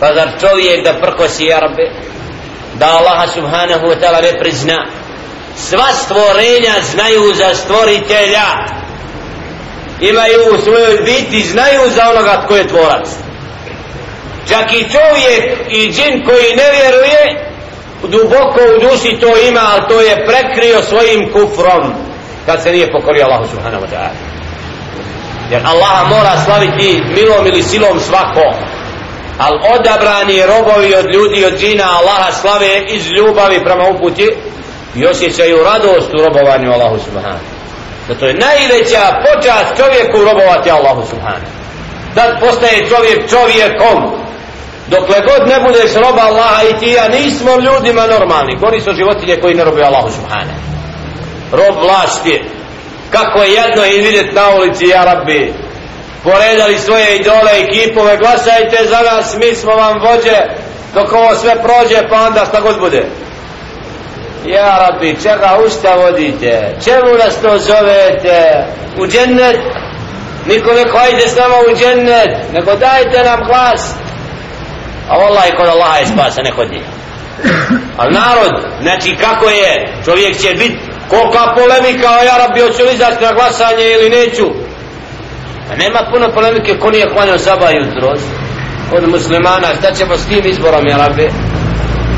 pa zar čovjek da prkosi jarbe da Allaha subhanahu wa ta'ala ne prizna? Sva stvorenja znaju za stvoritelja. Imaju u svojoj biti znaju za onoga tko je tvorac. Čak i čovjek i džin koji ne vjeruje duboko u duši to ima ali to je prekrio svojim kufrom kad se nije pokorio Allahu subhanahu wa ta'ala. Jer Allaha mora slaviti milom ili silom svako al odabrani robovi od ljudi od džina Allaha slave iz ljubavi prema uputi i osjećaju radost u robovanju Allahu subhanahu. Zato je najveća počast čovjeku robovati Allahu subhanahu. Da postaje čovjek čovjekom. Dokle god ne budeš roba Allaha i ti ja nismo ljudima normalni. Gori su životinje koji ne robuju Allahu subhanahu. Rob vlasti kako je jedno i vidjeti na ulici ja rabbi poredali svoje idole i kipove glasajte za nas mi smo vam vođe. Dok ovo sve prođe pa onda šta god bude. Ja rabbi čega usta vodite? Čemu nas to zovete? U džennet? Niko ne hajde s nama u džennet nego dajte nam glas. A vallahi kod Allaha je spasa ne kod njih ali narod znači kako je? Čovjek će biti kolika polemika o ja rabbi hoću li izaći na glasanje ili neću? A nema puno polemike ko nije klanio sabah jutros od muslimana šta ćemo s tim izborom ja rabbi?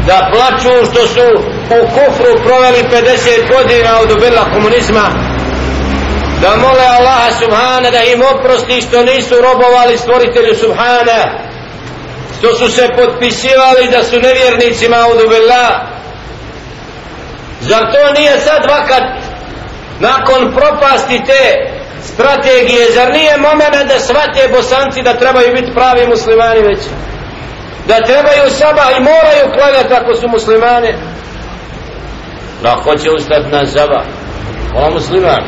Da plaću što su u kufru proveli 50 godina od ubila komunizma da mole Allaha subhana da im oprosti što nisu robovali stvoritelju subhana što su se potpisivali da su nevjernicima od ubila. Zar to nije sad vakat nakon propasti te strategije zar nije momena da svate bosanci da trebaju biti pravi muslimani već? Da trebaju saba i moraju klanjati ako su muslimani. Da hoće ustati na saba On musliman?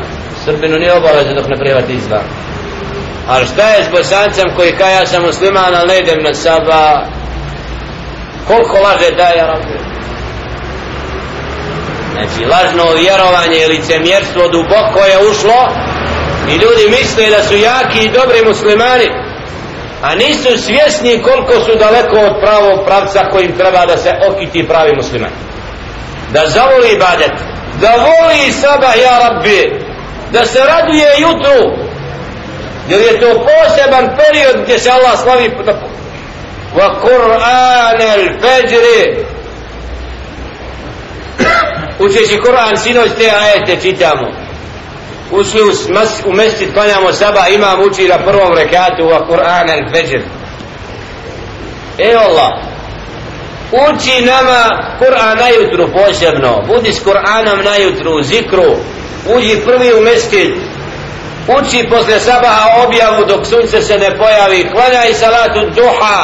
Srbinu nije obaveza dok ne prijevati islam. Ali šta je s bosancem koji kaj ja sam musliman ali ne idem na saba koliko laže daje Arabi znači lažno vjerovanje i licemjerstvo duboko je ušlo i ljudi misle da su jaki i dobri muslimani a nisu svjesni koliko su daleko od pravog pravca kojim treba da se okiti pravi musliman. Da zavoli ibadet da voli saba ja rabbi da se raduje jutru jer je to poseban period gdje se Allah slavi wa Kur'an al-Fajr učeći Kur'an sinoć te ajete čitamo ušli u, mas, u mesjid klanjamo saba imam uči na prvom rekatu wa Kur'an al-Fajr e Allah uči nama Kur'an najutru posebno. Budi s Kur'anom najutru zikru. Uđi prvi u mesjid. Uči posle sabaha objavu dok sunce se ne pojavi. Klanjaj salatu duha.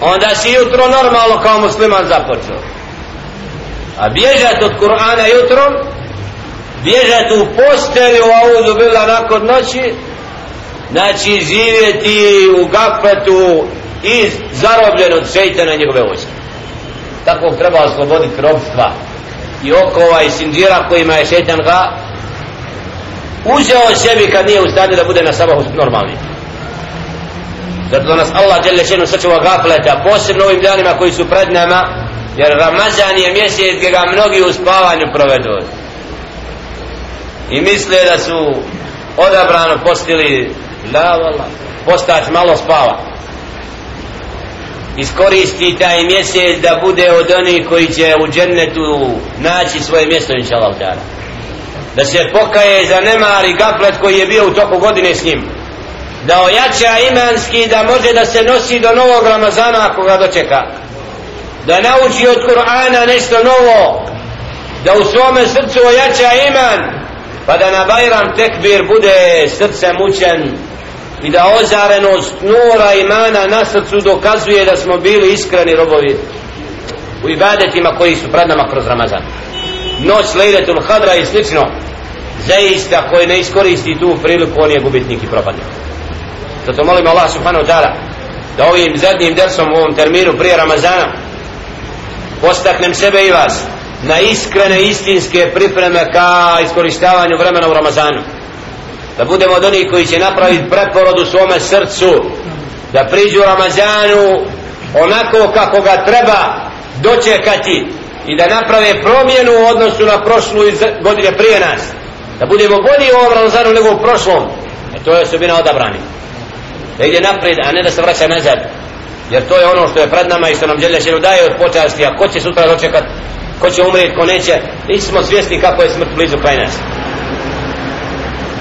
Onda si jutro normalno kao musliman započeo. A bježat od Kur'ana jutrom bježati u postelju a uzu bila nakon noći. Znači živjeti u gafetu i zarobljen od šeitana njegove vojske. Tako treba osloboditi robstva i okova ovaj i sindira kojima je šeitan ga uzeo sebi kad nije u stanju da bude na sabahu normalni. Zato nas Allah djelje šenu sačuva gafleta posebno ovim danima koji su pred nama jer Ramazan je mjesec gdje ga mnogi u spavanju provedu i misle da su odabrano postili la vala postać malo spava. Iskoristi taj mjesec da bude od onih koji će u džennetu naći svoje mjesto inša Allah da se pokaje za nemar i gaflet koji je bio u toku godine s njim. Da ojača imanski da može da se nosi do novog Ramazana ako ga dočeka. Da nauči od Kur'ana nešto novo. Da u svome srcu ojača iman pa da na Bajram tekbir bude srce mučen i da ozarenost nura imana na srcu dokazuje da smo bili iskreni robovi u ibadetima koji su pred nama kroz Ramazan. Noć lejletul hadra i slično. Zaista koji ne iskoristi tu priliku on je gubitnik i propadnik. Zato molim Allah subhanahu ta'ala da ovim zadnjim dersom u ovom terminu prije Ramazana postaknem sebe i vas na iskrene istinske pripreme ka iskoristavanju vremena u Ramazanu. Da budemo od onih koji će napraviti preporod u svome srcu da priđu Ramazanu onako kako ga treba dočekati i da naprave promjenu u odnosu na prošlu godine prije nas. Da budemo bolji u ovom Ramazanu nego u prošlom. E to je osobina odabrani da ide naprijed a ne da se vraća nazad. Jer to je ono što je pred nama i što nam želje šeru daje od počasti. A ko će sutra dočekati ko će umrijeti, ko neće nismo svjesni kako je smrt blizu kraj nas.